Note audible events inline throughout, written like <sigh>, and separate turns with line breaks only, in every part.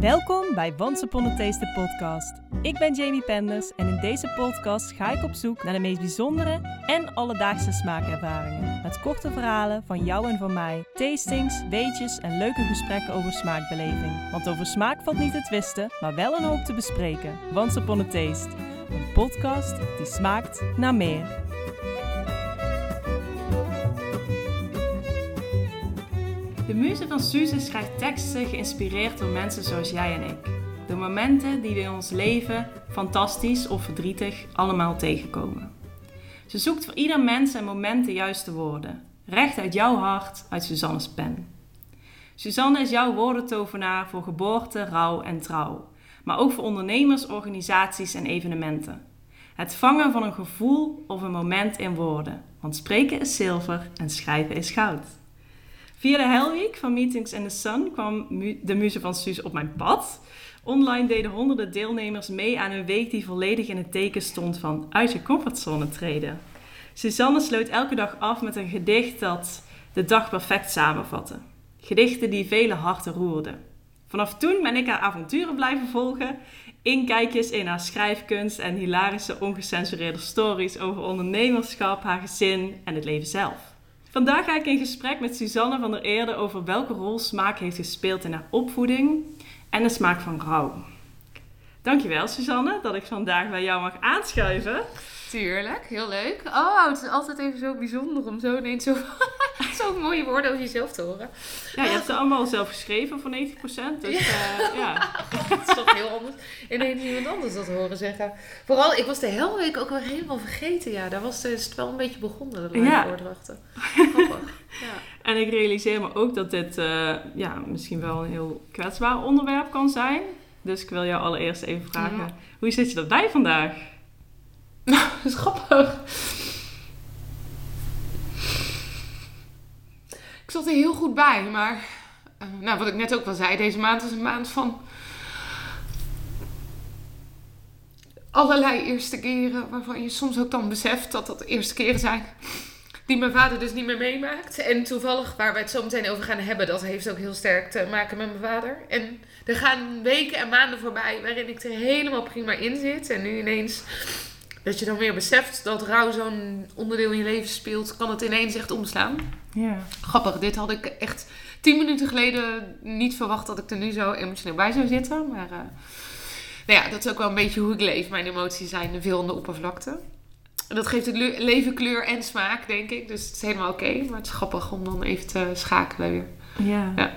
Welkom bij Once Upon a Taste de podcast. Ik ben Jamie Penders en in deze podcast ga ik op zoek naar de meest bijzondere en alledaagse smaakervaringen. Met korte verhalen van jou en van mij, tastings, weetjes en leuke gesprekken over smaakbeleving. Want over smaak valt niet te twisten, maar wel een hoop te bespreken. Once Upon a Taste, een podcast die smaakt naar meer. De muze van Suze schrijft teksten geïnspireerd door mensen zoals jij en ik. De momenten die we in ons leven, fantastisch of verdrietig, allemaal tegenkomen. Ze zoekt voor ieder mens en moment de juiste woorden. Recht uit jouw hart, uit Suzanne's pen. Suzanne is jouw woordentovenaar voor geboorte, rouw en trouw. Maar ook voor ondernemers, organisaties en evenementen. Het vangen van een gevoel of een moment in woorden. Want spreken is zilver en schrijven is goud. Via de Hell Week van Meetings in the Sun kwam de muze van Suus op mijn pad. Online deden honderden deelnemers mee aan een week die volledig in het teken stond van uit je comfortzone treden. Suzanne sloot elke dag af met een gedicht dat de dag perfect samenvatte. Gedichten die vele harten roerden. Vanaf toen ben ik haar avonturen blijven volgen. Inkijkjes in haar schrijfkunst en hilarische ongecensureerde stories over ondernemerschap, haar gezin en het leven zelf. Vandaag ga ik in gesprek met Suzanne van der Eerde over welke rol smaak heeft gespeeld in haar opvoeding en de smaak van rouw. Dankjewel Suzanne dat ik vandaag bij jou mag aanschuiven.
Tuurlijk, heel leuk. Oh, het is altijd even zo bijzonder om zo ineens zo, <laughs> zo mooie woorden over jezelf te horen.
Ja, je hebt ze allemaal zelf geschreven voor 90%. Dus ja. Uh, ja. <laughs>
dat is toch heel anders. Ineens iemand anders dat horen zeggen. Vooral, ik was de hele week ook wel helemaal vergeten. Ja, daar was het wel een beetje begonnen, de ja. voordrachten. <laughs> Grappig.
Ja. En ik realiseer me ook dat dit uh, ja, misschien wel een heel kwetsbaar onderwerp kan zijn. Dus ik wil jou allereerst even vragen, ja. hoe zit je erbij vandaag? <laughs>
Dat is grappig. Ik zat er heel goed bij, maar uh, nou, wat ik net ook wel zei, deze maand is een maand van allerlei eerste keren waarvan je soms ook dan beseft dat dat de eerste keren zijn die mijn vader dus niet meer meemaakt. En toevallig, waar we het zo meteen over gaan hebben, dat heeft ook heel sterk te maken met mijn vader. En er gaan weken en maanden voorbij waarin ik er helemaal prima in zit. En nu ineens dat je dan weer beseft dat rouw zo'n onderdeel in je leven speelt, kan het ineens echt omslaan. Ja. Grappig, dit had ik echt tien minuten geleden niet verwacht dat ik er nu zo emotioneel bij zou zitten. Maar uh, nou ja, dat is ook wel een beetje hoe ik leef. Mijn emoties zijn veel aan de oppervlakte. Dat geeft het leven kleur en smaak, denk ik. Dus het is helemaal oké. maar het is grappig om dan even te schakelen weer.
Ja. ja.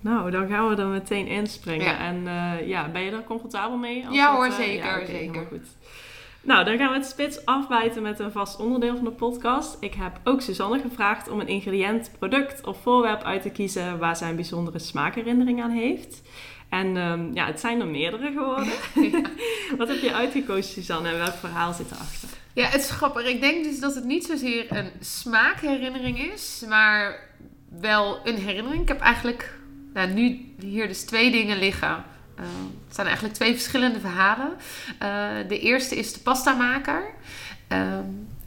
Nou, dan gaan we er meteen inspringen. Ja. En uh, ja, ben je er comfortabel mee?
ja hoor, zeker. Ja, okay, zeker.
Goed. Nou, dan gaan we het spits afbijten met een vast onderdeel van de podcast. Ik heb ook Suzanne gevraagd om een ingrediënt, product of voorwerp uit te kiezen waar zij een bijzondere smaakherinnering aan heeft. En um, ja, het zijn er meerdere geworden. <laughs> <laughs> Wat heb je uitgekozen, Suzanne, en welk verhaal zit erachter?
Ja, het is grappig. Ik denk dus dat het niet zozeer een smaakherinnering is, maar wel een herinnering. Ik heb eigenlijk nou, nu hier dus twee dingen liggen. Uh, het zijn eigenlijk twee verschillende verhalen. Uh, de eerste is de pastamaker. Uh,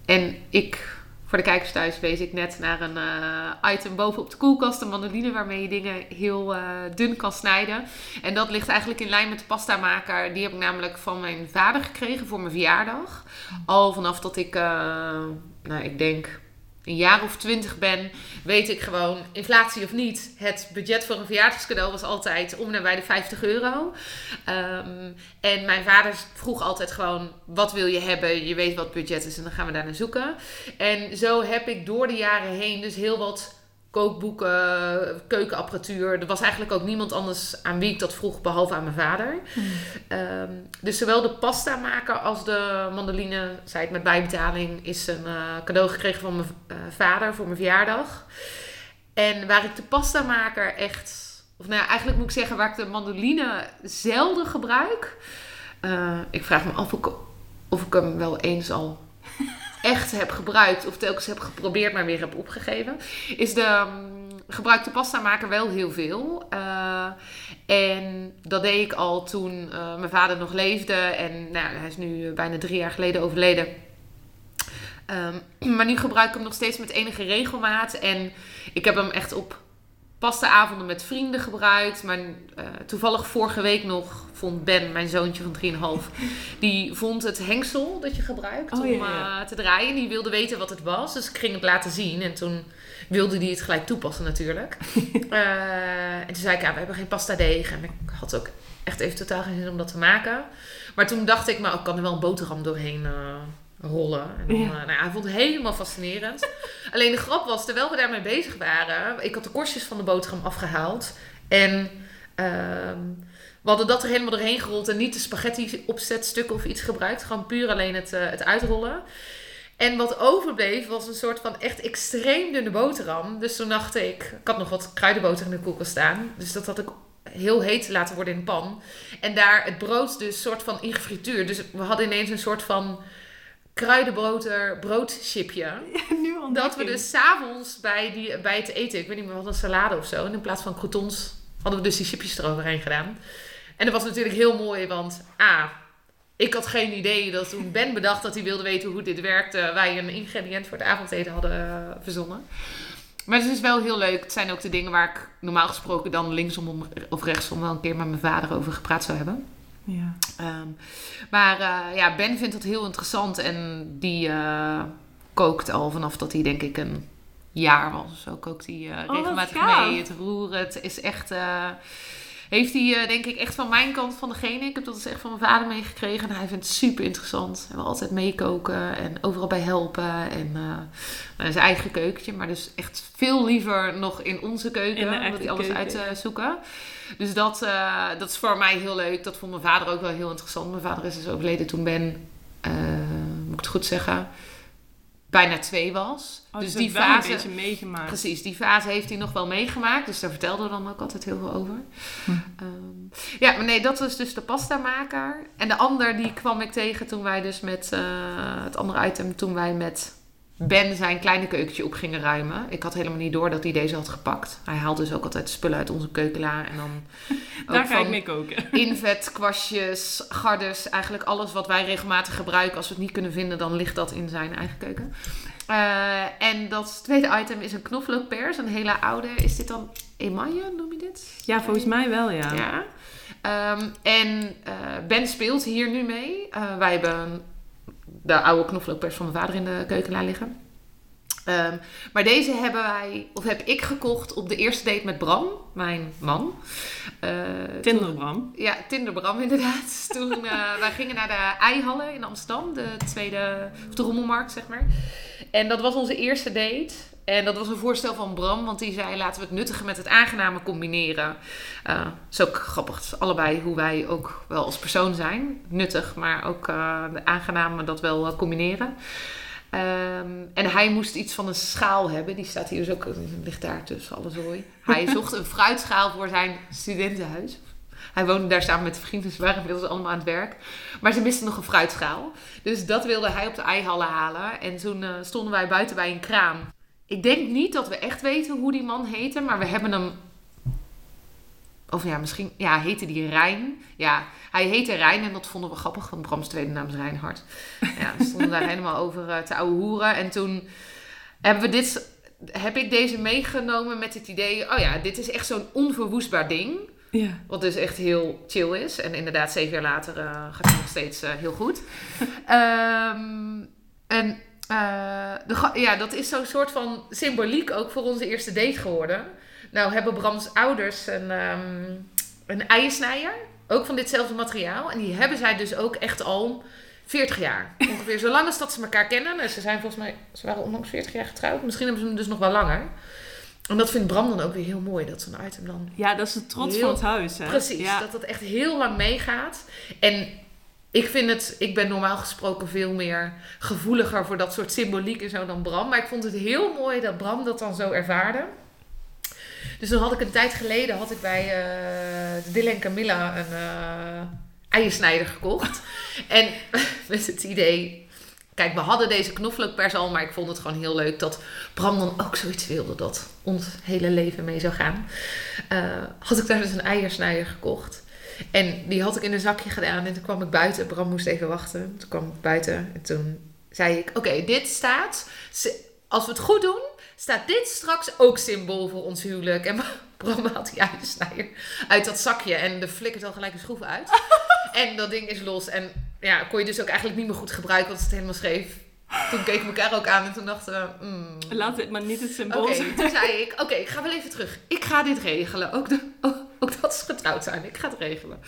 en ik voor de kijkers thuis wees ik net naar een uh, item bovenop de koelkast. Een mandoline waarmee je dingen heel dun kan snijden. En dat ligt eigenlijk in lijn met de pastamaker. Die heb ik namelijk van mijn vader gekregen voor mijn verjaardag. Al vanaf dat ik, nou ik denk een jaar of twintig ben, weet ik gewoon, inflatie of niet, het budget voor een verjaardagscadeau was altijd om en bij de 50 euro. Um, en mijn vader vroeg altijd gewoon, wat wil je hebben? Je weet wat budget is en dan gaan we daar naar zoeken. En zo heb ik door de jaren heen dus heel wat kookboeken, keukenapparatuur. Er was eigenlijk ook niemand anders aan wie ik dat vroeg, behalve aan mijn vader. Hmm. Ehm, dus zowel de pasta maken als de mandoline, zei het met bijbetaling, is een uh, cadeau gekregen van mijn uh, vader voor mijn verjaardag. En waar ik de pasta maker echt, of nou ja, eigenlijk moet ik zeggen, waar ik de mandoline zelden gebruik. Uh, ik vraag me af of ik, of ik hem wel eens al echt heb gebruikt of telkens heb geprobeerd, maar weer heb opgegeven, is de um, gebruikte pasta maken wel heel veel. Uh, en dat deed ik al toen uh, mijn vader nog leefde. En nou, hij is nu bijna drie jaar geleden overleden. Um, <clears throat> maar nu gebruik ik hem nog steeds met enige regelmaat. En ik heb hem echt op pastaavonden met vrienden gebruikt. Maar eh, toevallig vorige week nog vond Ben, mijn zoontje van 3,5, <laughs> die vond het hengsel dat je gebruikt
Oh,
om
ja, ja.
eh, te draaien. Die wilde weten wat het was, dus ik ging het laten zien. En toen wilde hij het gelijk toepassen natuurlijk. <laughs> Eh, en toen zei ik, ja, we hebben geen pasta deeg. En ik had ook echt even totaal geen zin om dat te maken. Maar toen dacht ik, maar ik kan er wel een boterham doorheen rollen. En dan,
Ja.
eh, nou ja, hij vond het helemaal fascinerend. <laughs> Alleen de grap was, terwijl we daarmee bezig waren, ik had de korstjes van de boterham afgehaald. En ehm, we hadden dat er helemaal doorheen gerold en niet de spaghetti opzetstukken of iets gebruikt. Gewoon puur alleen het, eh, het uitrollen. En wat overbleef was een soort van echt extreem dunne boterham. Dus toen dacht ik, ik had nog wat kruidenboter in de koelkast staan. Dus dat had ik heel heet laten worden in de pan. En daar het brood dus soort van in gefrituurd. Dus we hadden ineens een soort van kruidenboter broodchipje. <laughs>
nu.
Dat we dus s'avonds bij, die- bij het eten, ik weet niet meer, hadden een salade of zo. En in plaats van croutons hadden we dus die chipjes eroverheen gedaan. En dat was natuurlijk heel mooi, want A, ik had geen idee dat toen Ben bedacht dat hij wilde weten hoe dit werkte, wij een ingrediënt voor het avondeten hadden eh, verzonnen. Maar het is wel heel leuk. Het zijn ook de dingen waar ik normaal gesproken dan linksom of rechtsom wel een keer met mijn vader over gepraat zou hebben.
Ja.
Ehm, maar eh, ja, Ben vindt dat heel interessant en die eh, kookt al vanaf dat hij denk ik een jaar was of zo. Kookt hij eh,
wat
regelmatig mee. Het roeren, het is echt... eh, heeft hij eh, denk ik echt van mijn kant van degene. Ik heb dat dus echt van mijn vader meegekregen. En hij vindt het super interessant. Hij wil altijd meekoken en overal bij helpen. En eh, nou, zijn eigen keukentje. Maar dus echt veel liever nog in onze keuken.
In echte
hij alles
keuken, ja.
uitzoeken. Dus dat, eh, dat is voor mij heel leuk. Dat vond mijn vader ook wel heel interessant. Mijn vader is dus overleden toen Ben, eh, moet ik het goed zeggen, bijna twee was.
Oh,
dus
dus
die
wel een
fase,
beetje meegemaakt.
precies, die fase heeft hij nog wel meegemaakt. Dus daar vertelde we dan ook altijd heel veel over.
Hm.
Ehm, ja, maar nee, dat was dus de pastamaker. En de ander die kwam ik tegen toen wij dus met eh, het andere item, toen wij met Ben zijn kleine keukentje op gingen ruimen. Ik had helemaal niet door dat hij deze had gepakt. Hij haalt dus ook altijd spullen uit onze keukenla en dan <laughs>
Daar ga ik mee koken. <laughs>
invet, kwastjes, gardes. Eigenlijk alles wat wij regelmatig gebruiken. Als we het niet kunnen vinden, dan ligt dat in zijn eigen keuken. Eh, en dat tweede item is een knoflookpers. Een hele oude. Is dit dan emaille, noem je dit?
Ja, volgens mij wel, ja.
Ja. Ehm, en eh, Ben speelt hier nu mee. Eh, wij hebben de oude knoflookpers van mijn vader in de keukenla liggen. Ehm, maar deze hebben wij, of heb ik gekocht op de eerste date met Bram, mijn man. Eh, toen-
Tinderbram.
ja, Tinderbram <laughs> inderdaad. Toen eh, wij gingen naar de Eihallen in Amsterdam, de tweede, of de Rommelmarkt zeg maar. En dat was onze eerste date. En dat was een voorstel van Bram, want die zei laten we het nuttige met het aangename combineren. Eh is ook grappig, het is allebei hoe wij ook wel als persoon zijn. Nuttig, maar ook eh, de aangename dat wel eh, combineren. Ehm, en hij moest iets van een schaal hebben. Die staat hier dus ook, ligt daar tussen alle zooi. Hij <laughs> zocht een fruitschaal voor zijn studentenhuis. Hij woonde daar samen met vrienden, ze waren inmiddels allemaal aan het werk. Maar ze misten nog een fruitschaal. Dus dat wilde hij op de eihallen halen. En toen eh, stonden wij buiten bij een kraam. Ik denk niet dat we echt weten hoe die man heette, maar we hebben hem... Of ja, misschien... Ja, heette die Rijn. Ja, hij heette Rijn en dat vonden we grappig, want Brams tweede naam is Reinhard. <laughs> Ja, we stonden daar helemaal over eh, te ouwe hoeren. En toen hebben we dit... Heb ik deze meegenomen met het idee... Oh ja, dit is echt zo'n onverwoestbaar ding.
Ja.
Wat dus echt heel chill is. En inderdaad, zeven jaar later eh, gaat het nog steeds eh, heel goed. <laughs> Ehm, en eh, de, ja, dat is zo'n soort van symboliek ook voor onze eerste date geworden. Nou hebben Brams ouders een, ehm een. Ook van ditzelfde materiaal. En die hebben zij dus ook echt al 40 jaar. <laughs> Ongeveer zo lang als dat ze elkaar kennen. Nou, ze zijn volgens mij, ze waren onlangs 40 jaar getrouwd. Misschien hebben ze hem dus nog wel langer. En dat vindt Bram dan ook weer heel mooi. Dat zo'n item dan
ja, dat is de trots
Heel-
van het huis, hè?
Precies,
Ja.
dat het echt heel lang meegaat. En ik vind het, ik ben normaal gesproken veel meer gevoeliger voor dat soort symboliek en zo dan Bram. Maar ik vond het heel mooi dat Bram dat dan zo ervaarde. Dus toen had ik een tijd geleden had ik bij eh Dylan en Camilla een eh eiersnijder gekocht. <laughs> en <laughs> met het idee. Kijk, we hadden deze knoflookpers al, maar ik vond het gewoon heel leuk dat Bram dan ook zoiets wilde dat ons hele leven mee zou gaan. Eh, had ik daar dus een eiersnijder gekocht. En die had ik in een zakje gedaan en toen kwam ik buiten. Bram moest even wachten. Toen kwam ik buiten en toen zei ik: Oké, dit staat. Als we het goed doen, staat dit straks ook symbool voor ons huwelijk. En <laughs> Bram haalt die uitsnijer uit dat zakje en de flikkert al gelijk de schroef uit. <laughs> en dat ding is los. En ja, kon je dus ook eigenlijk niet meer goed gebruiken, want het helemaal scheef. Toen keken we elkaar ook aan en toen dachten we... mm,
Laat dit maar niet het symbool zijn.
toen zei ik, oké, ik ga wel even terug. Ik ga dit regelen. Ook, de, ook, ook dat ze getrouwd zijn. Ik ga het regelen.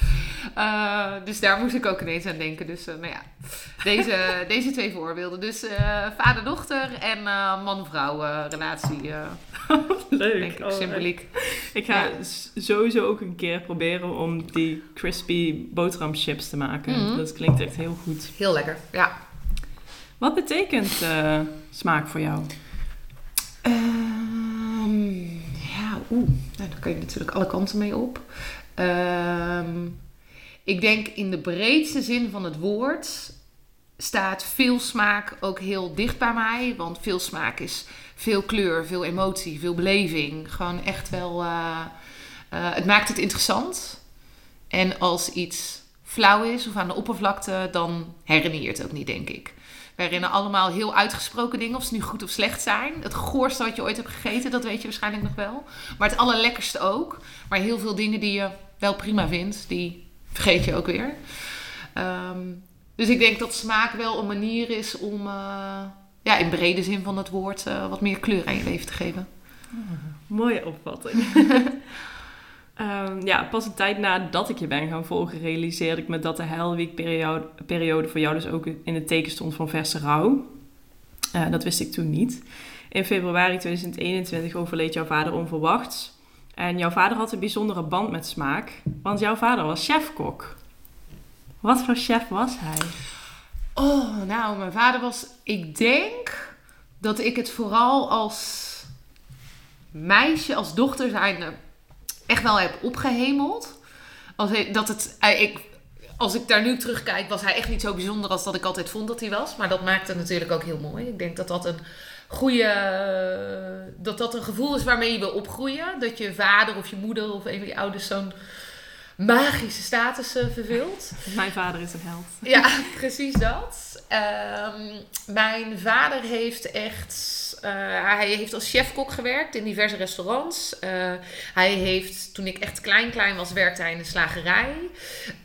Eh, dus daar moest ik ook ineens aan denken. Dus, nou ja, deze, <laughs> deze twee voorbeelden. Dus eh, vader-dochter en man-vrouw relatie, <laughs> <laughs>
Leuk.
denk ik,
Oh,
symboliek.
Ik ga
Ja.
sowieso ook een keer proberen om die crispy boterhamchips te maken.
Mhm.
Dat klinkt echt heel goed.
Heel lekker, ja.
Wat betekent eh, smaak voor jou?
Ehm, ja, oeh. Nou, daar kan je natuurlijk alle kanten mee op. Ehm, ik denk in de breedste zin van het woord staat veel smaak ook heel dicht bij mij. Want veel smaak is veel kleur, veel emotie, veel beleving. Gewoon echt wel... eh, eh, het maakt het interessant. En als iets flauw is of aan de oppervlakte, dan herinner je het ook niet, denk ik. We herinneren allemaal heel uitgesproken dingen, of ze nu goed of slecht zijn. Het goorste wat je ooit hebt gegeten, dat weet je waarschijnlijk nog wel. Maar het allerlekkerste ook. Maar heel veel dingen die je wel prima vindt, die vergeet je ook weer. Ehm, dus ik denk dat smaak wel een manier is om, eh, ja, in brede zin van het woord, eh, wat meer kleur aan je leven te geven.
Mooie opvatting. <laughs> Ehm, ja, pas een tijd nadat ik je ben gaan volgen, realiseerde ik me dat de Hell Week periode, periode voor jou dus ook in het teken stond van verse rouw. Eh, dat wist ik toen niet. In februari 2021 overleed jouw vader onverwachts. En jouw vader had een bijzondere band met smaak, want jouw vader was chefkok. Wat voor chef was hij?
Oh, nou, mijn vader was. Ik denk dat ik het vooral als meisje, als dochter zijnde, echt wel heb opgehemeld. Als ik, dat het, ik, als ik daar nu terugkijk, was hij echt niet zo bijzonder als dat ik altijd vond dat hij was. Maar dat maakt het natuurlijk ook heel mooi. Ik denk dat dat een goede. dat dat een gevoel is waarmee je wil opgroeien. Dat je vader of je moeder of een van je ouders zo'n magische status eh, vervult.
Mijn vader is een held.
Ja, <laughs> precies dat. Ehm, mijn vader heeft echt. eh, hij heeft als chefkok gewerkt in diverse restaurants. Eh, hij heeft, toen ik echt klein klein was, werkte hij in de slagerij.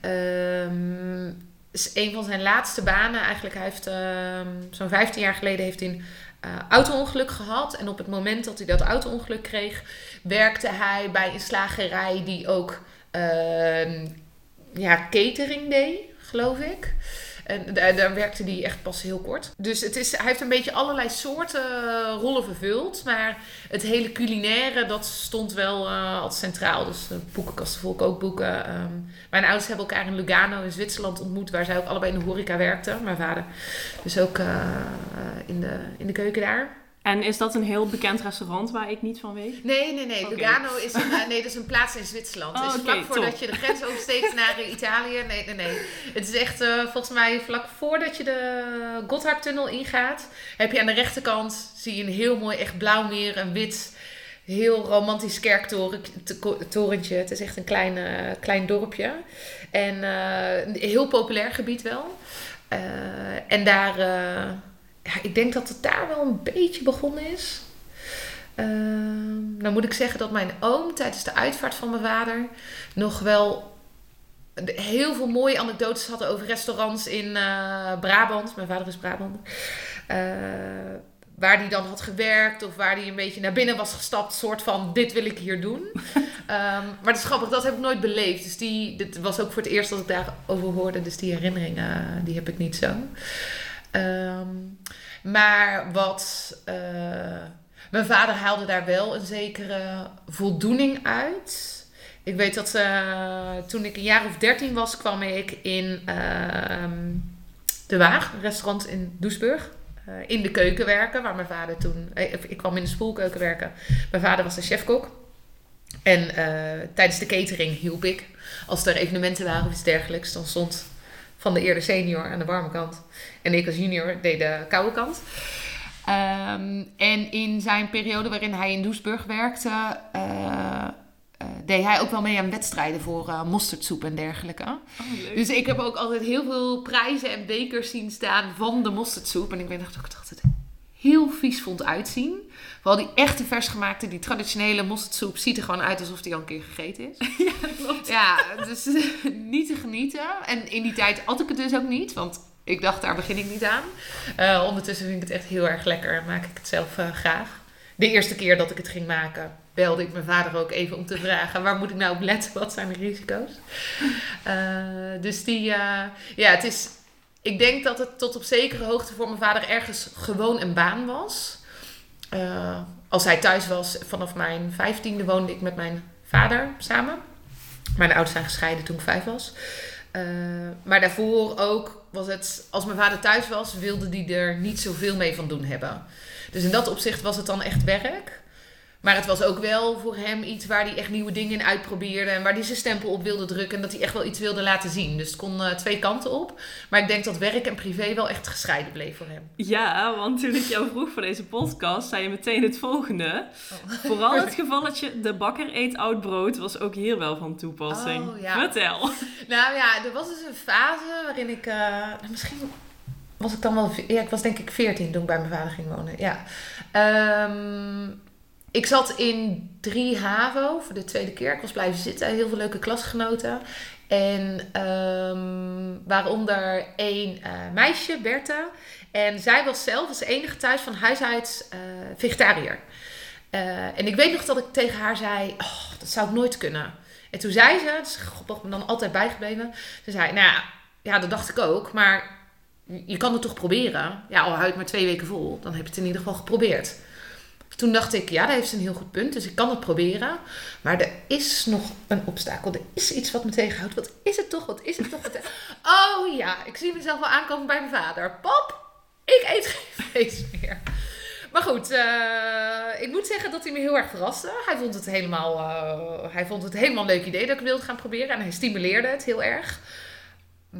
Ehm, is een van zijn laatste banen, eigenlijk, hij heeft ehm, zo'n 15 jaar geleden heeft hij een eh, auto-ongeluk gehad. En op het moment dat hij dat auto-ongeluk kreeg, werkte hij bij een slagerij die ook ja, catering deed, geloof ik. En daar, daar werkte hij echt pas heel kort. Dus het is, hij heeft een beetje allerlei soorten eh, rollen vervuld. Maar het hele culinaire, dat stond wel eh altijd centraal. Dus de boekenkasten vol kookboeken. Ehm mijn ouders hebben elkaar in Lugano in Zwitserland ontmoet. Waar zij ook allebei in de horeca werkten. Mijn vader dus ook eh, eh, in, de, in de keuken daar.
En is dat een heel bekend restaurant waar ik niet van weet?
Nee, nee, nee. Lugano is een, eh, nee, dat is een plaats in Zwitserland.
Oh,
is
oké,
vlak voordat
top.
je de grens oversteekt <laughs> naar Italië. Nee, nee, nee. Het is echt eh, volgens mij vlak voordat je de Gotthardtunnel ingaat. Heb je aan de rechterkant, zie je een heel mooi echt blauw meer, een wit, heel romantisch kerktorentje. Het is echt een klein, eh, klein dorpje. En een heel populair gebied wel. En daar, ja, ik denk dat het daar wel een beetje begonnen is. Ehm, nou moet ik zeggen dat mijn oom tijdens de uitvaart van mijn vader nog wel heel veel mooie anekdotes had over restaurants in eh, Brabant. Mijn vader is Brabant. Eh, waar hij dan had gewerkt of waar hij een beetje naar binnen was gestapt. soort van, dit wil ik hier doen. <laughs> Ehm, maar dat is grappig, dat heb ik nooit beleefd. Dus die, dit was ook voor het eerst dat ik daarover hoorde. Dus die herinneringen, die heb ik niet zo. Ehm, maar wat... eh, mijn vader haalde daar wel een zekere voldoening uit. Ik weet dat eh, toen ik een jaar of dertien was, kwam ik in ehm, De Waag, een restaurant in Doesburg. eh, in de keuken werken, waar mijn vader toen... ik kwam in de spoelkeuken werken. Mijn vader was de chefkok. En tijdens de catering hielp ik. Als er evenementen waren of iets dergelijks, dan stond van de eerder senior aan de warme kant. En ik als junior deed de koude kant. Ehm, en in zijn periode waarin hij in Doesburg werkte, eh, eh, deed hij ook wel mee aan wedstrijden voor eh mosterdsoep en dergelijke.
Oh.
Dus ik heb ook altijd heel veel prijzen en bekers zien staan van de mosterdsoep. En ik dat ik het altijd heel vies vond uitzien. Vooral die echte versgemaakte, die traditionele mosterdsoep ziet er gewoon uit alsof die al een keer gegeten is. <laughs>
Ja, klopt.
Ja, dus <laughs> niet te genieten. En in die tijd at ik het dus ook niet, want ik dacht, daar begin ik niet aan. Eh, ondertussen vind ik het echt heel erg lekker en maak ik het zelf eh, graag. De eerste keer dat ik het ging maken, belde ik mijn vader ook even om te vragen: waar moet ik nou op letten? Wat zijn de risico's? <laughs> Eh, dus die, ja, het is. Ik denk dat het tot op zekere hoogte voor mijn vader ergens gewoon een baan was. Eh, als hij thuis was, vanaf mijn vijftiende woonde ik met mijn vader samen. Mijn ouders zijn gescheiden toen ik vijf was. Eh, maar daarvoor ook was het, als mijn vader thuis was, wilde die er niet zoveel mee van doen hebben. Dus in dat opzicht was het dan echt werk. Maar het was ook wel voor hem iets waar hij echt nieuwe dingen in uitprobeerde. En waar hij zijn stempel op wilde drukken. En dat hij echt wel iets wilde laten zien. Dus het kon eh, twee kanten op. Maar ik denk dat werk en privé wel echt gescheiden bleef voor hem.
Ja, want toen ik jou vroeg voor deze podcast, zei je meteen het volgende. Vooral het <laughs> gevalletje de bakker eet oud brood was ook hier wel van toepassing.
Oh, ja.
Vertel. <laughs>
Nou ja, er was dus een fase waarin ik... eh, nou, misschien was ik dan wel... Ja, ik was denk ik 14 toen ik bij mijn vader ging wonen. Ja. Ehm, ik zat in 3 HAVO voor de tweede keer. Ik was blijven zitten. Heel veel leuke klasgenoten. En ehm, waaronder één eh, meisje, Bertha. En zij was zelf als enige thuis van huis uit eh, vegetariër. Eh, en ik weet nog dat ik tegen haar zei: oh, dat zou ik nooit kunnen. En toen zei ze, dat is me dan altijd bijgebleven. Ze zei: Nou ja, dat dacht ik ook, maar je kan het toch proberen? Ja, al hou je maar twee weken vol, dan heb je het in ieder geval geprobeerd. Toen dacht ik, ja, daar heeft ze een heel goed punt, dus ik kan het proberen. Maar er is nog een obstakel, er is iets wat me tegenhoudt. Wat is het toch, wat is het toch? Oh ja, ik zie mezelf wel aankomen bij mijn vader. Pap, ik eet geen vlees meer. Maar goed, eh, ik moet zeggen dat hij me heel erg verraste. Hij vond het helemaal, eh, hij vond het helemaal een leuk idee dat ik wilde gaan proberen. En hij stimuleerde het heel erg.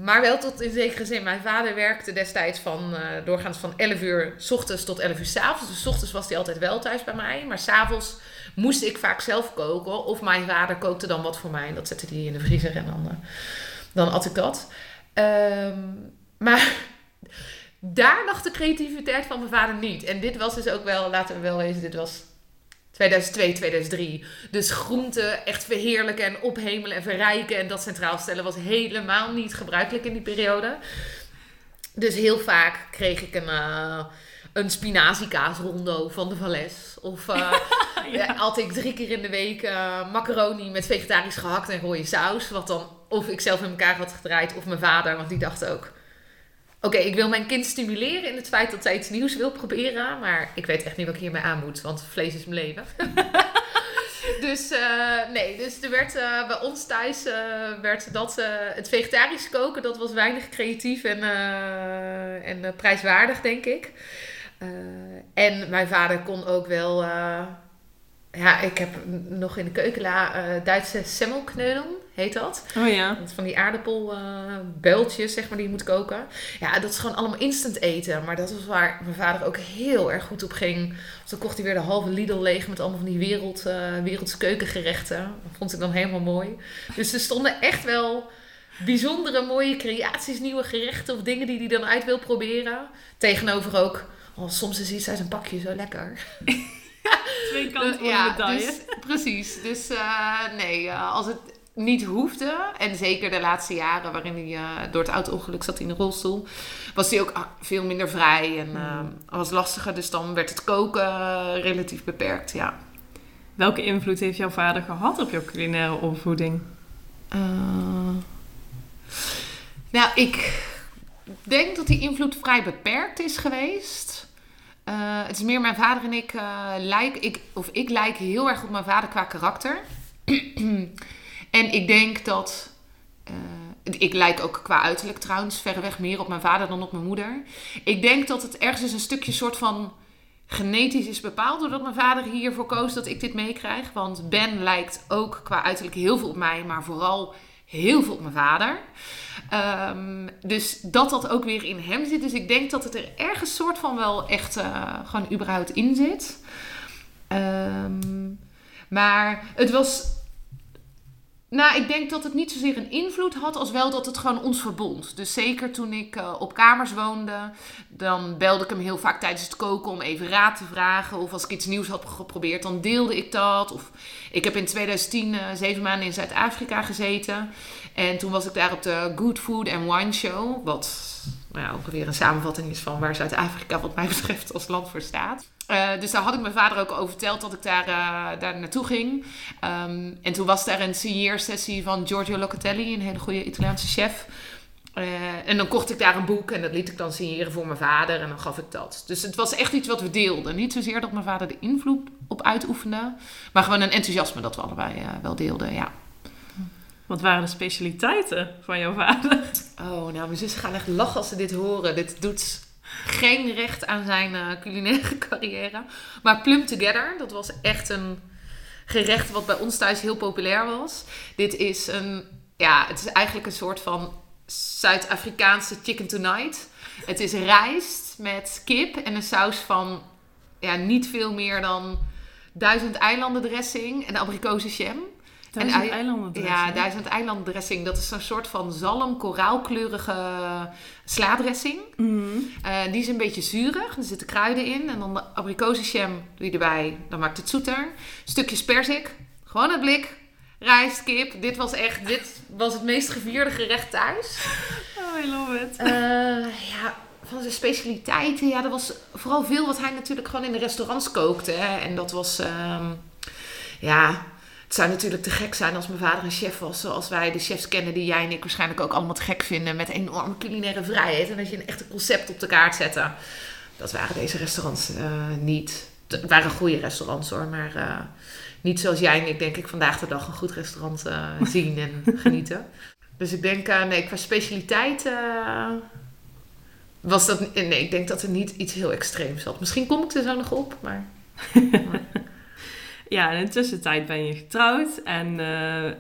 Maar wel tot in zekere zin. Mijn vader werkte destijds van, eh, doorgaans van 11 uur s ochtends tot 11 uur s avonds. Dus s ochtends was hij altijd wel thuis bij mij. Maar s'avonds moest ik vaak zelf koken. Of mijn vader kookte dan wat voor mij. En dat zette hij in de vriezer en dan, eh, dan at ik dat. Ehm, maar <laughs> daar lag de creativiteit van mijn vader niet. En dit was dus ook wel, laten we wel wezen, dit was 2002, 2003. Dus groenten echt verheerlijken en ophemelen en verrijken en dat centraal stellen was helemaal niet gebruikelijk in die periode. Dus heel vaak kreeg ik een, uh, een spinaziekaasrondo van de Valles. Of uh, <laughs> ja. had ik drie keer in de week uh, macaroni met vegetarisch gehakt en rode saus. Wat dan of ik zelf in elkaar had gedraaid of mijn vader, want die dacht ook... Oké, ik wil mijn kind stimuleren in het feit dat zij iets nieuws wil proberen. Maar ik weet echt niet wat ik hiermee aan moet, want vlees is mijn leven. <laughs> dus uh, nee, dus er werd uh, bij ons thuis uh, werd dat het vegetarisch koken, dat was weinig creatief en, en prijswaardig, denk ik. en mijn vader kon ook wel. ja, ik heb nog in de keukenla Duitse semmelknödeln heet dat.
Oh ja.
Van die aardappelbuiltjes, uh, zeg maar, die je moet koken. Ja, dat is gewoon allemaal instant eten. Maar dat was waar mijn vader ook heel erg goed op ging. Dus dan kocht hij weer de halve Lidl leeg met allemaal van die wereld, uh, wereldse keukengerechten. Dat vond ik dan helemaal mooi. Dus er stonden echt wel bijzondere, mooie creaties, nieuwe gerechten of dingen die hij dan uit wil proberen. Tegenover ook, oh, soms is iets uit een pakje zo lekker. <laughs>
Twee kanten van <laughs> de medaille.
Dus, precies. Dus uh, nee, als het niet hoefde. En zeker de laatste jaren waarin hij uh, door het auto-ongeluk zat in de rolstoel. Was hij ook uh, veel minder vrij en uh, was lastiger. Dus dan werd het koken relatief beperkt, ja.
Welke invloed heeft jouw vader gehad op jouw culinaire opvoeding?
nou, ik denk dat die invloed vrij beperkt is geweest. het is meer mijn vader en ik lijken... Ik, of ik lijk heel erg op mijn vader qua karakter. <clears throat> En ik denk dat. Uh, ik lijk ook qua uiterlijk trouwens verreweg meer op mijn vader dan op mijn moeder. Ik denk dat het ergens een stukje soort van genetisch is bepaald. Doordat mijn vader hiervoor koos dat ik dit meekrijg. Want Ben lijkt ook qua uiterlijk heel veel op mij, maar vooral heel veel op mijn vader. Um, dus dat dat ook weer in hem zit. Dus ik denk dat het er ergens soort van wel echt uh, gewoon überhaupt in zit. Um, maar het was Nou, ik denk dat het niet zozeer een invloed had, als wel dat het gewoon ons verbond. Dus zeker toen ik uh, op kamers woonde, dan belde ik hem heel vaak tijdens het koken om even raad te vragen. Of als ik iets nieuws had geprobeerd, dan deelde ik dat. Of ik heb in 2010 uh, zeven maanden in Zuid-Afrika gezeten. En toen was ik daar op de Good Food and Wine Show. Wat nou ongeveer een samenvatting is van waar Zuid-Afrika wat mij <laughs> betreft als land voor staat. Uh, dus daar had ik mijn vader ook over verteld dat ik daar, uh, daar naartoe ging. Um, en toen was daar een signeersessie van Giorgio Locatelli, een hele goede Italiaanse chef. Uh, en dan kocht ik daar een boek en dat liet ik dan signeren voor mijn vader en dan gaf ik dat. Dus het was echt iets wat we deelden. Niet zozeer dat mijn vader de invloed op uitoefende, maar gewoon een enthousiasme dat we allebei wel deelden, ja.
Wat waren de specialiteiten van jouw vader?
Oh, nou, mijn zussen gaan echt lachen als ze dit horen. Dit doet geen recht aan zijn uh, culinaire <laughs> carrière. Maar Plum Together, dat was echt een gerecht wat bij ons thuis heel populair was. Dit is een, ja, het is eigenlijk een soort van Zuid-Afrikaanse chicken tonight. Het is rijst met kip en een saus van ja, niet veel meer dan duizend eilanden dressing en abrikozen jam.
Duizend eilanden dressing?
Ja, duizend eilanden dressing. Dat is een soort van zalm, koraalkleurige slaadressing.
Mm.
Uh, die is een beetje zuurig. Er zitten kruiden in. En dan de abrikozenjam doe je erbij. Dan maakt het zoeter. Stukjes perzik. Gewoon het blik. Rijst, kip. Dit was echt... Dit was het meest gevierde gerecht thuis.
Oh, I love it.
Uh, ja, van zijn specialiteiten. Ja, er was vooral veel wat hij natuurlijk gewoon in de restaurants kookte. Hè. En dat was... Um, ja het zou natuurlijk te gek zijn als mijn vader een chef was, zoals wij de chefs kennen die jij en ik waarschijnlijk ook allemaal te gek vinden, met enorme culinaire vrijheid. En als je een echte concept op de kaart zette. Dat waren deze restaurants uh, niet. Het waren goede restaurants hoor, maar uh, niet zoals jij en ik denk ik vandaag de dag een goed restaurant uh, <laughs> zien en genieten. Dus ik denk, nee, qua specialiteit was dat. Nee, ik denk dat er niet iets heel extreems zat. Misschien kom ik er zo nog op, maar. maar. <laughs>
Ja, en in de tussentijd ben je getrouwd en uh,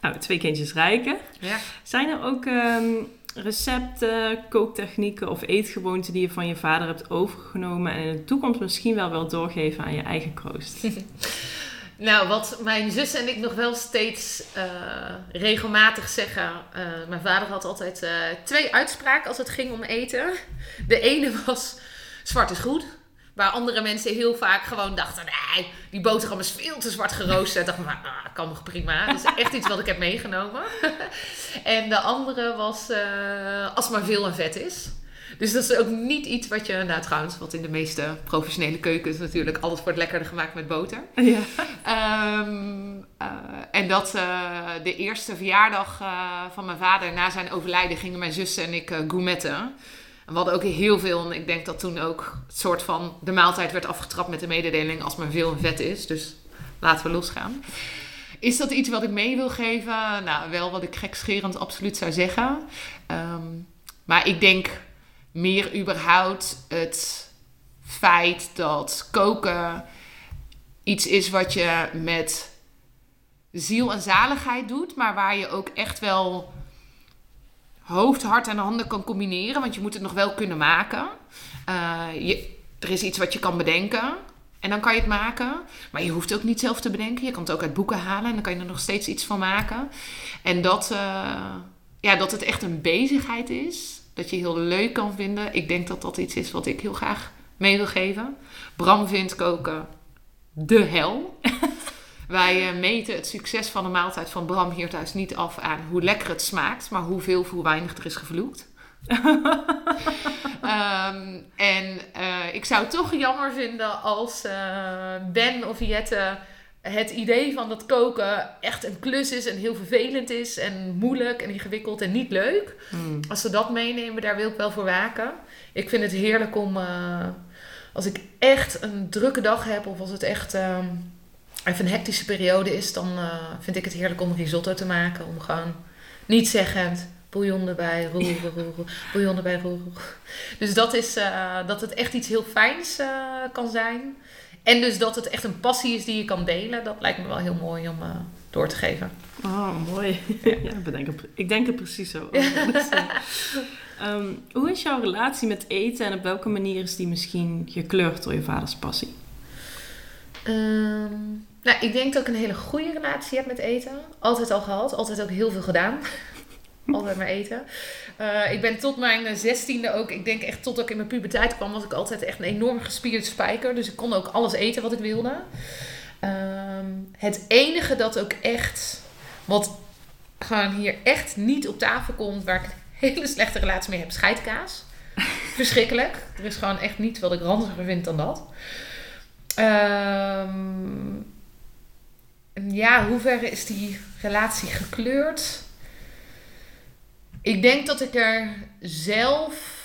nou, twee kindjes rijken.
Ja.
Zijn er ook um, recepten, kooktechnieken of eetgewoonten die je van je vader hebt overgenomen en in de toekomst misschien wel wilt doorgeven aan je eigen kroost? <laughs>
nou, wat mijn zus en ik nog wel steeds uh, regelmatig zeggen. Uh, mijn vader had altijd twee uitspraken als het ging om eten. De ene was: zwart is goed. Waar andere mensen heel vaak gewoon dachten: nee, die boterham is veel te zwart geroosterd. dacht maar, ah, kan nog prima. Dat is echt iets wat ik heb meegenomen. <laughs> en de andere was: uh, als maar veel en vet is. Dus dat is ook niet iets wat je, nou trouwens, wat in de meeste professionele keukens natuurlijk, alles wordt lekkerder gemaakt met boter. <laughs>
Ja.
Um, uh, en dat uh, de eerste verjaardag uh, van mijn vader na zijn overlijden gingen mijn zussen en ik gourmetten. We hadden ook heel veel, en ik denk dat toen ook het soort van de maaltijd werd afgetrapt met de mededeling als maar veel en vet is. Dus laten we losgaan. Is dat iets wat ik mee wil geven? Nou, wel wat ik gekscherend absoluut zou zeggen. Um, maar ik denk meer überhaupt het feit dat koken iets is wat je met ziel en zaligheid doet, maar waar je ook echt wel hoofd, hart en handen kan combineren. Want je moet het nog wel kunnen maken. Uh, je, er is iets wat je kan bedenken. En dan kan je het maken. Maar je hoeft het ook niet zelf te bedenken. Je kan het ook uit boeken halen. En dan kan je er nog steeds iets van maken. En dat, uh, ja, dat het echt een bezigheid is. Dat je heel leuk kan vinden. Ik denk dat dat iets is wat ik heel graag mee wil geven. Bram vindt koken de hel. <laughs> Wij uh, meten het succes van de maaltijd van Bram hier thuis niet af aan hoe lekker het smaakt, maar hoeveel, hoe weinig er is gevloekt. um, <laughs> en uh, ik zou het toch jammer vinden als uh, Ben of Jette het idee van dat koken echt een klus is en heel vervelend is en moeilijk en ingewikkeld en niet leuk.
Mm.
Als ze dat meenemen, daar wil ik wel voor waken. Ik vind het heerlijk om, als ik echt een drukke dag heb of als het echt... Um, even een hectische periode is, dan uh, vind ik het heerlijk om risotto te maken. Om gewoon niet zeggend bouillon erbij, roeren, roeren, bouillon erbij, roeren. Dus dat is uh, dat het echt iets heel fijns uh, kan zijn. En dus dat het echt een passie is die je kan delen. Dat lijkt me wel heel mooi om door te geven.
Oh, mooi. ja, <laughs> bedenk ik denk er precies zo over. um, <laughs> hoe is jouw relatie met eten en op welke manier is die misschien gekleurd door je vaders passie?
Um, nou, ik denk dat ik een hele goede relatie heb met eten. Altijd al gehad. Altijd ook heel veel gedaan. <laughs> altijd maar eten. Uh, ik ben tot mijn zestiende ook, ik denk echt tot ik in mijn puberteit kwam, was ik altijd echt een enorm gespierd spijker. Dus ik kon ook alles eten wat ik wilde. Uh, het enige dat ook echt, wat gewoon hier echt niet op tafel komt, waar ik een hele slechte relatie mee heb, scheidkaas. <laughs> Verschrikkelijk. Er is gewoon echt niets wat ik ranziger vind dan dat. Um, ja, hoe ver is die relatie gekleurd? Ik denk dat ik er zelf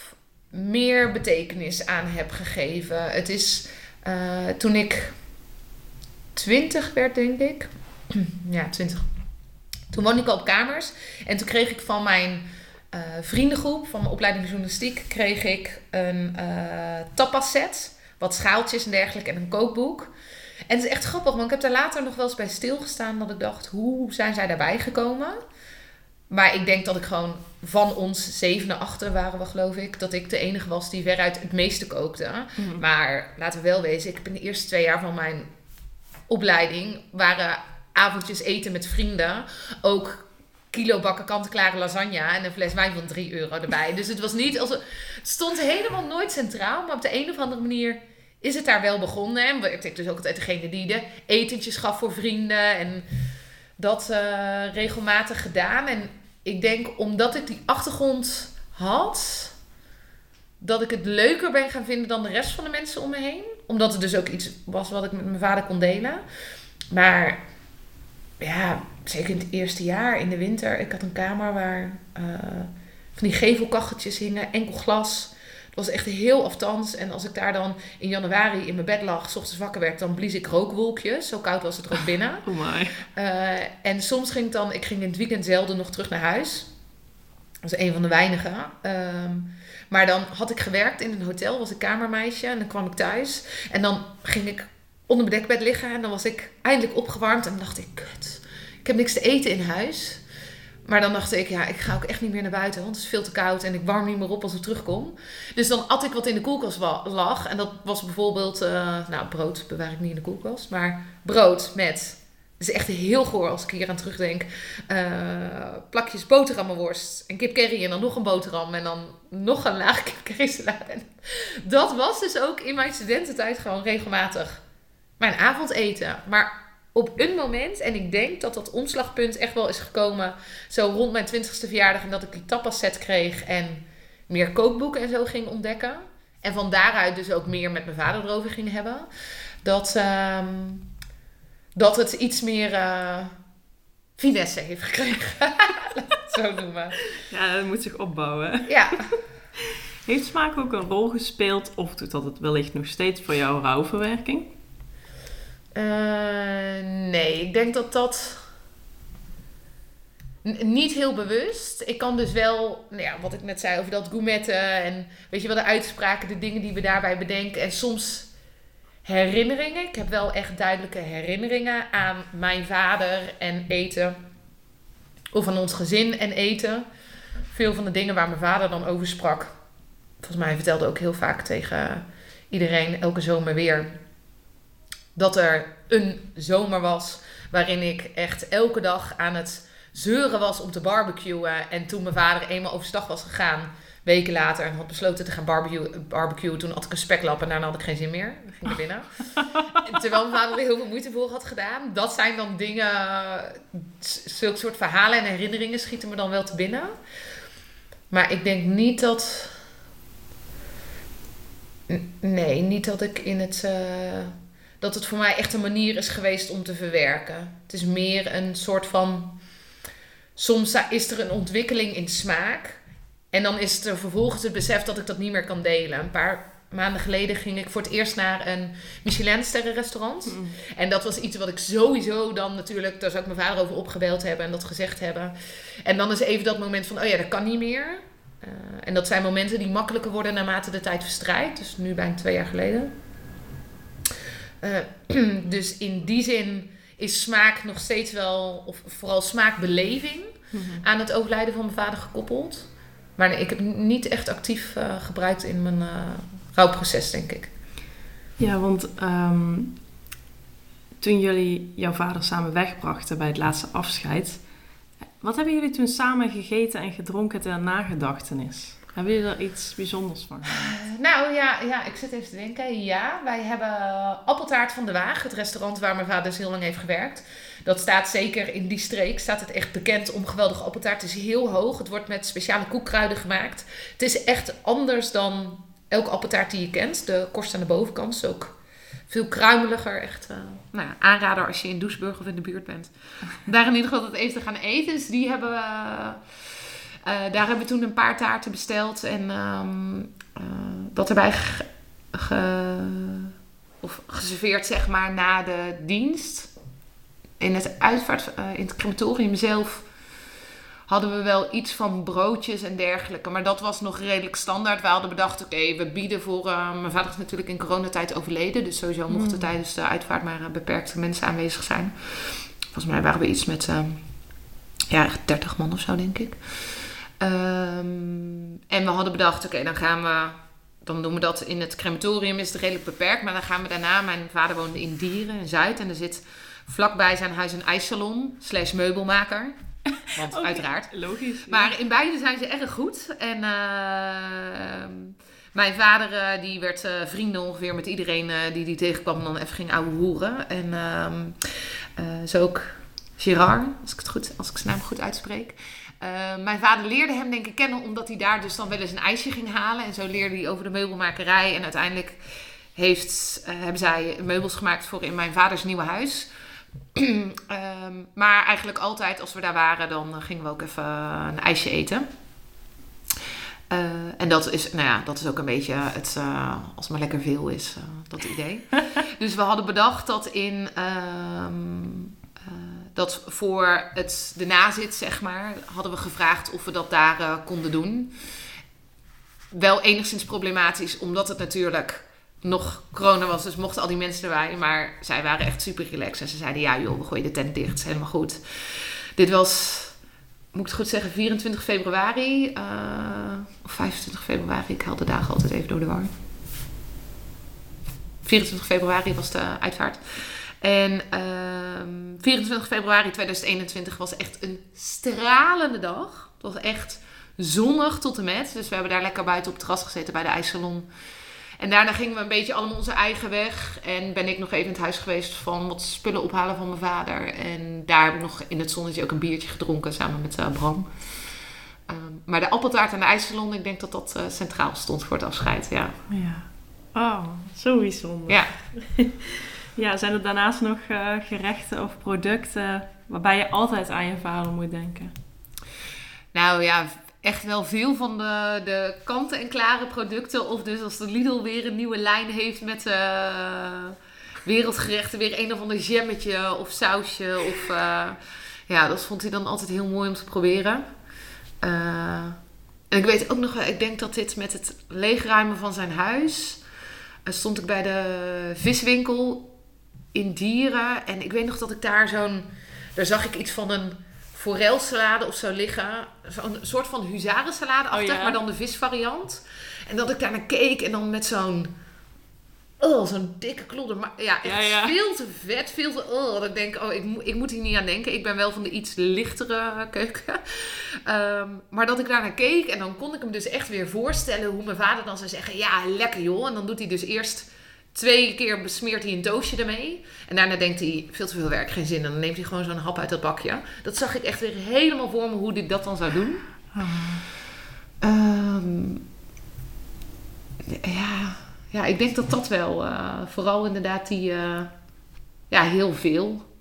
meer betekenis aan heb gegeven. Het is uh, toen ik twintig werd, denk ik. <clears throat> ja, twintig. Toen woonde ik al op kamers. En toen kreeg ik van mijn uh, vriendengroep, van mijn opleiding journalistiek, kreeg ik een uh, tapas set. Wat schaaltjes en dergelijke en een kookboek. En het is echt grappig, want ik heb daar later nog wel eens bij stilgestaan dat ik dacht, hoe zijn zij daarbij gekomen? Maar ik denk dat ik gewoon van ons zevende achter waren we, geloof ik, dat ik de enige was die veruit het meeste kookte. Mhm. Maar laten we wel wezen, ik heb in de eerste twee jaar van mijn opleiding waren avondjes eten met vrienden ook kilo bakken kant-klare lasagne en een fles wijn van 3 euro erbij. Dus het was niet als het stond helemaal nooit centraal, maar op de een of andere manier is het daar wel begonnen. En ik dus ook altijd degene die de etentjes gaf voor vrienden. En dat uh, regelmatig gedaan. En ik denk omdat ik die achtergrond had, dat ik het leuker ben gaan vinden dan de rest van de mensen om me heen. Omdat het dus ook iets was wat ik met mijn vader kon delen. Maar ja, zeker in het eerste jaar in de winter. Ik had een kamer waar uh, van die gevelkacheltjes hingen, enkel glas. Het was echt heel aftans. En als ik daar dan in januari in mijn bed lag, s ochtends wakker werd, dan blies ik rookwolkjes. Zo koud was het er ook binnen. <laughs>
Oh my.
Uh, en soms ging ik dan, ik ging in het weekend zelden nog terug naar huis. Dat was een van de weinigen. Um, maar dan had ik gewerkt in een hotel, was ik kamermeisje. En dan kwam ik thuis. En dan ging ik onder mijn dekbed liggen. En dan was ik eindelijk opgewarmd. En dacht ik, kut, ik heb niks te eten in huis. Maar dan dacht ik, ja, ik ga ook echt niet meer naar buiten, want het is veel te koud en ik warm niet meer op als ik terugkom. Dus dan at ik wat in de koelkast lag. En dat was bijvoorbeeld, uh, nou, brood bewaar ik niet in de koelkast, maar brood met, het is echt heel goor als ik hier aan terugdenk, uh, plakjes boterhammenworst en kip curry en dan nog een boterham en dan nog een laag <laughs> kip curry salade. Dat was dus ook in mijn studententijd gewoon regelmatig mijn avondeten. Maar op een moment, en ik denk dat dat omslagpunt echt wel is gekomen zo rond mijn 20ste verjaardag en dat ik die tapas set kreeg en meer kookboeken en zo ging ontdekken. En van daaruit dus ook meer met mijn vader erover ging hebben. Dat, uh, dat het iets meer uh, finesse heeft gekregen. <laughs> zo noemen.
Ja, dat moet zich opbouwen.
Ja.
Heeft smaak ook een rol gespeeld, of doet dat het wellicht nog steeds voor jouw rouwverwerking?
Uh, nee, ik denk dat dat niet heel bewust. Ik kan dus wel, nou ja, wat ik net zei over dat gourmetten en weet je wel, de uitspraken, de dingen die we daarbij bedenken. En soms herinneringen. Ik heb wel echt duidelijke herinneringen aan mijn vader en eten. Of aan ons gezin en eten. Veel van de dingen waar mijn vader dan over sprak. Volgens mij vertelde ook heel vaak tegen iedereen elke zomer weer dat er een zomer was waarin ik echt elke dag aan het zeuren was om te barbecuen. En toen mijn vader eenmaal overstag was gegaan, weken later, en had besloten te gaan barbecuen, barbecuen toen had ik een speklap en daarna had ik geen zin meer. Dan ging ik binnen. <laughs> Terwijl mijn vader er heel veel moeite voor had gedaan. Dat zijn dan dingen, zulke soort verhalen en herinneringen schieten me dan wel te binnen. Maar ik denk niet dat. Nee, niet dat ik in het. Uh dat het voor mij echt een manier is geweest om te verwerken. Het is meer een soort van. Soms is er een ontwikkeling in smaak. En dan is er vervolgens het besef dat ik dat niet meer kan delen. Een paar maanden geleden ging ik voor het eerst naar een Michelin-sterrenrestaurant. Mm. En dat was iets wat ik sowieso dan natuurlijk... Daar zou ik mijn vader over opgebeld hebben en dat gezegd hebben. En dan is even dat moment van, oh ja, dat kan niet meer. Uh, en dat zijn momenten die makkelijker worden naarmate de tijd verstrijkt. Dus nu bijna twee jaar geleden. Uh, <clears throat> dus in die zin is smaak nog steeds wel, of vooral smaakbeleving, mm aan het overlijden van mijn vader gekoppeld. Maar ik heb niet echt actief uh, gebruikt in mijn uh, rouwproces, denk ik.
Ja, want um, toen jullie jouw vader samen wegbrachten bij het laatste afscheid. Wat hebben jullie toen samen gegeten en gedronken ter nagedachtenis? Hebben jullie er iets bijzonders van gemaakt?
Nou ja, ja, ik zit even te denken. Ja, wij hebben Appeltaart van de Waag, het restaurant waar mijn vader dus heel lang heeft gewerkt. Dat staat zeker in die streek, staat het echt bekend om geweldige appeltaart. Het is heel hoog, het wordt met speciale koekkruiden gemaakt. Het is echt anders dan elke appeltaart die je kent. De korst aan de bovenkant is ook veel kruimeliger. Echt uh, nou ja, aanrader als je in Doesburg of in de buurt bent. Daar in ieder geval het even te gaan eten. Dus die hebben we... Uh, daar hebben we toen een paar taarten besteld. En um, uh, dat erbij ge, ge, of geserveerd, zeg maar, na de dienst. In het uitvaart, in het crematorium zelf hadden we wel iets van broodjes en dergelijke. Maar dat was nog redelijk standaard. We hadden bedacht, oké, okay, we bieden voor... Uh, mijn vader is natuurlijk in coronatijd overleden. Dus sowieso mochten mm. tijdens de uitvaart maar uh, beperkte mensen aanwezig zijn. Volgens mij waren we iets met... Uh, ja, 30 man of zo, denk ik. Um, en we hadden bedacht, oké, okay, dan gaan we... Dan doen we dat in het crematorium, is het redelijk beperkt. Maar dan gaan we daarna... Mijn vader woonde in Dieren, in Zuid. En er zit vlakbij zijn huis een ijssalon slash meubelmaker. <laughs> Want okay, uiteraard.
Logisch.
Maar in beide zijn ze erg goed. En uh, mijn vader uh, die werd uh, vrienden ongeveer met iedereen die die tegenkwam. En dan even ging ouwe hoeren. En zo ook Girard, als ik, het goed, als ik zijn naam goed uitspreek. Mijn vader leerde hem denk ik kennen omdat hij daar dus dan wel eens een ijsje ging halen. En zo leerde hij over de meubelmakerij. En uiteindelijk heeft, hebben zij meubels gemaakt voor in mijn vaders nieuwe huis. um, <clears throat> maar eigenlijk altijd als we daar waren, dan gingen we ook even een ijsje eten. Uh, en dat is, nou ja, dat is ook een beetje het, uh, als het maar lekker veel is, uh, dat idee. <laughs> dus we hadden bedacht dat in, um, dat voor het, de nazit, zeg maar, hadden we gevraagd of we dat daar konden doen. Wel enigszins problematisch, omdat het natuurlijk nog corona was, dus mochten al die mensen erbij. Maar zij waren echt super relaxed. En ze zeiden, ja joh, we gooien de tent dicht. helemaal goed. Dit was, moet ik het goed zeggen, 24 februari. Uh, of 25 februari. Ik haal de dagen altijd even door de war. 24 februari was de uitvaart. En uh, 24 februari 2021 was echt een stralende dag. Het was echt zonnig tot en met. Dus we hebben daar lekker buiten op het terras gezeten bij de ijssalon. En daarna gingen we een beetje allemaal onze eigen weg. En ben ik nog even in het huis geweest van wat spullen ophalen van mijn vader. En daar heb ik nog in het zonnetje ook een biertje gedronken samen met uh, Bram. Um, maar de appeltaart en de ijssalon, ik denk dat dat uh, centraal stond voor het afscheid. Ja.
ja. Oh, zo bijzonder.
Ja. <laughs>
ja, zijn er daarnaast nog uh, gerechten of producten waarbij je altijd aan je vader moet denken?
Nou ja, echt wel veel van de, de kant-en-klare producten. Of dus als de Lidl weer een nieuwe lijn heeft met uh, wereldgerechten. Weer een of ander jammetje of sausje. Of, uh, ja, dat vond hij dan altijd heel mooi om te proberen. En ik weet ook nog, ik denk dat dit met het leegruimen van zijn huis... stond ik bij de viswinkel in Dieren. En ik weet nog dat ik daar zo'n... Daar zag ik iets van een forelsalade of zo liggen. Zo'n soort van huzarensalade achter, oh, ja. maar dan de visvariant. En dat ik daar naar keek en dan met zo'n... Oh, zo'n dikke klodder. Maar ja, echt ja, ja. veel te vet. Veel te... Oh, dat ik denk, oh, ik, mo ik moet hier niet aan denken. Ik ben wel van de iets lichtere <laughs> keuken. Um, maar dat ik daar naar keek en dan kon ik hem dus echt weer voorstellen... hoe mijn vader dan zou zeggen, ja, lekker joh. En dan doet hij dus eerst Twee keer besmeert hij een doosje ermee. En daarna denkt hij, veel te veel werk, geen zin. En dan neemt hij gewoon zo'n hap uit dat bakje. Dat zag ik echt weer helemaal voor me hoe hij dat dan zou doen. Oh. Um, ja, ja, ik denk dat dat wel, uh, vooral inderdaad die, uh, ja, heel veel.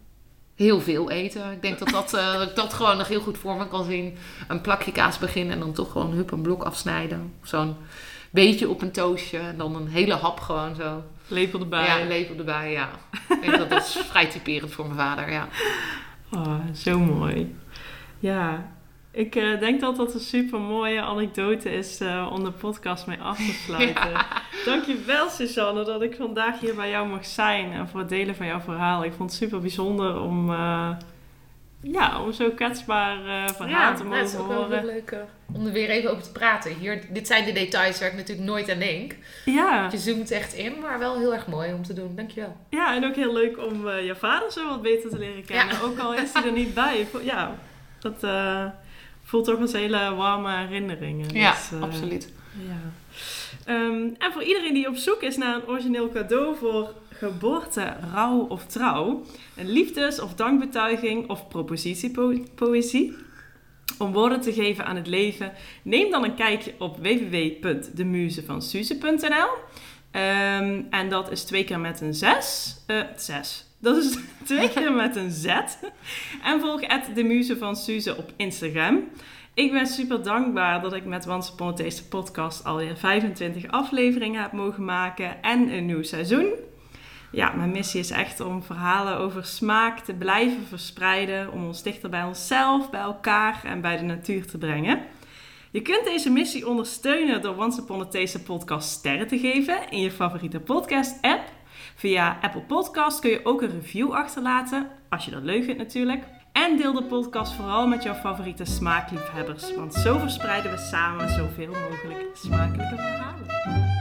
Heel veel eten. Ik denk dat dat, uh, dat, dat gewoon nog heel goed voor me kan zien. Een plakje kaas beginnen en dan toch gewoon hup een blok afsnijden. Zo'n beetje op een toastje. En dan een hele hap gewoon zo.
Lepel erbij.
Ja, lepel erbij, ja. Ik denk dat dat is vrij typerend voor mijn vader, ja.
Oh, zo mooi. Ja, ik uh, denk dat dat een super mooie anekdote is uh, om de podcast mee af te <laughs> sluiten. Ja. Dankjewel Suzanne dat ik vandaag hier bij jou mag zijn en voor het delen van jouw verhaal. Ik vond het super bijzonder om uh, ja, om zo kwetsbaar uh, verhaal te mogen
dat is ook wel heel leuk om er weer even over te praten. Hier, dit zijn de details waar ik natuurlijk nooit aan denk.
Ja.
Je zoomt echt in, maar wel heel erg mooi om te doen. Dankjewel.
Ja, en ook heel leuk om uh, je vader zo wat beter te leren kennen. Ook al is hij er niet <laughs> bij. Ja, dat uh, voelt toch als hele warme herinneringen.
Ja, dus, absoluut.
Ja. Um, en voor iedereen die op zoek is naar een origineel cadeau voor geboorte, rouw of trouw, een liefdes- of dankbetuiging of propositiepoëzie, om woorden te geven aan het leven, neem dan een kijkje op www.demuzevansuze.nl. Um, ehm, en dat is twee keer met een zes. Uh, zes. Dat is <laughs> twee keer met een Z. En volg de Muze van Suze op Instagram. Ik ben super dankbaar dat ik met Once Upon Taste podcast alweer 25 afleveringen heb mogen maken en een nieuw seizoen. Ja, mijn missie is echt om verhalen over smaak te blijven verspreiden, om ons dichter bij onszelf, bij elkaar en bij de natuur te brengen. Je kunt deze missie ondersteunen door Once Upon a Taste podcast sterren te geven in je favoriete podcast app. Via Apple Podcast kun je ook een review achterlaten, als je dat leuk vindt natuurlijk. En deel de podcast vooral met jouw favoriete smaakliefhebbers, want zo verspreiden we samen zoveel mogelijk smakelijke verhalen.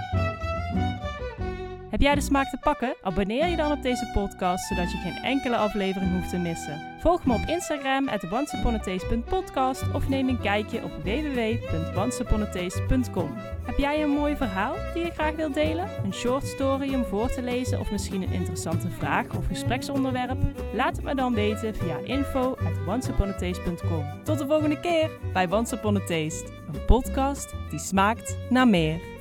Heb jij de smaak te pakken? Abonneer je dan op deze podcast, zodat je geen enkele aflevering hoeft te missen. Volg me op Instagram at of neem een kijkje op www.onceupon-a-taste.com. Heb jij een mooi verhaal die je graag wilt delen? Een short story om voor te lezen of misschien een interessante vraag of gespreksonderwerp? Laat het me dan weten via info at. Tot de volgende keer bij Once een podcast die smaakt naar meer.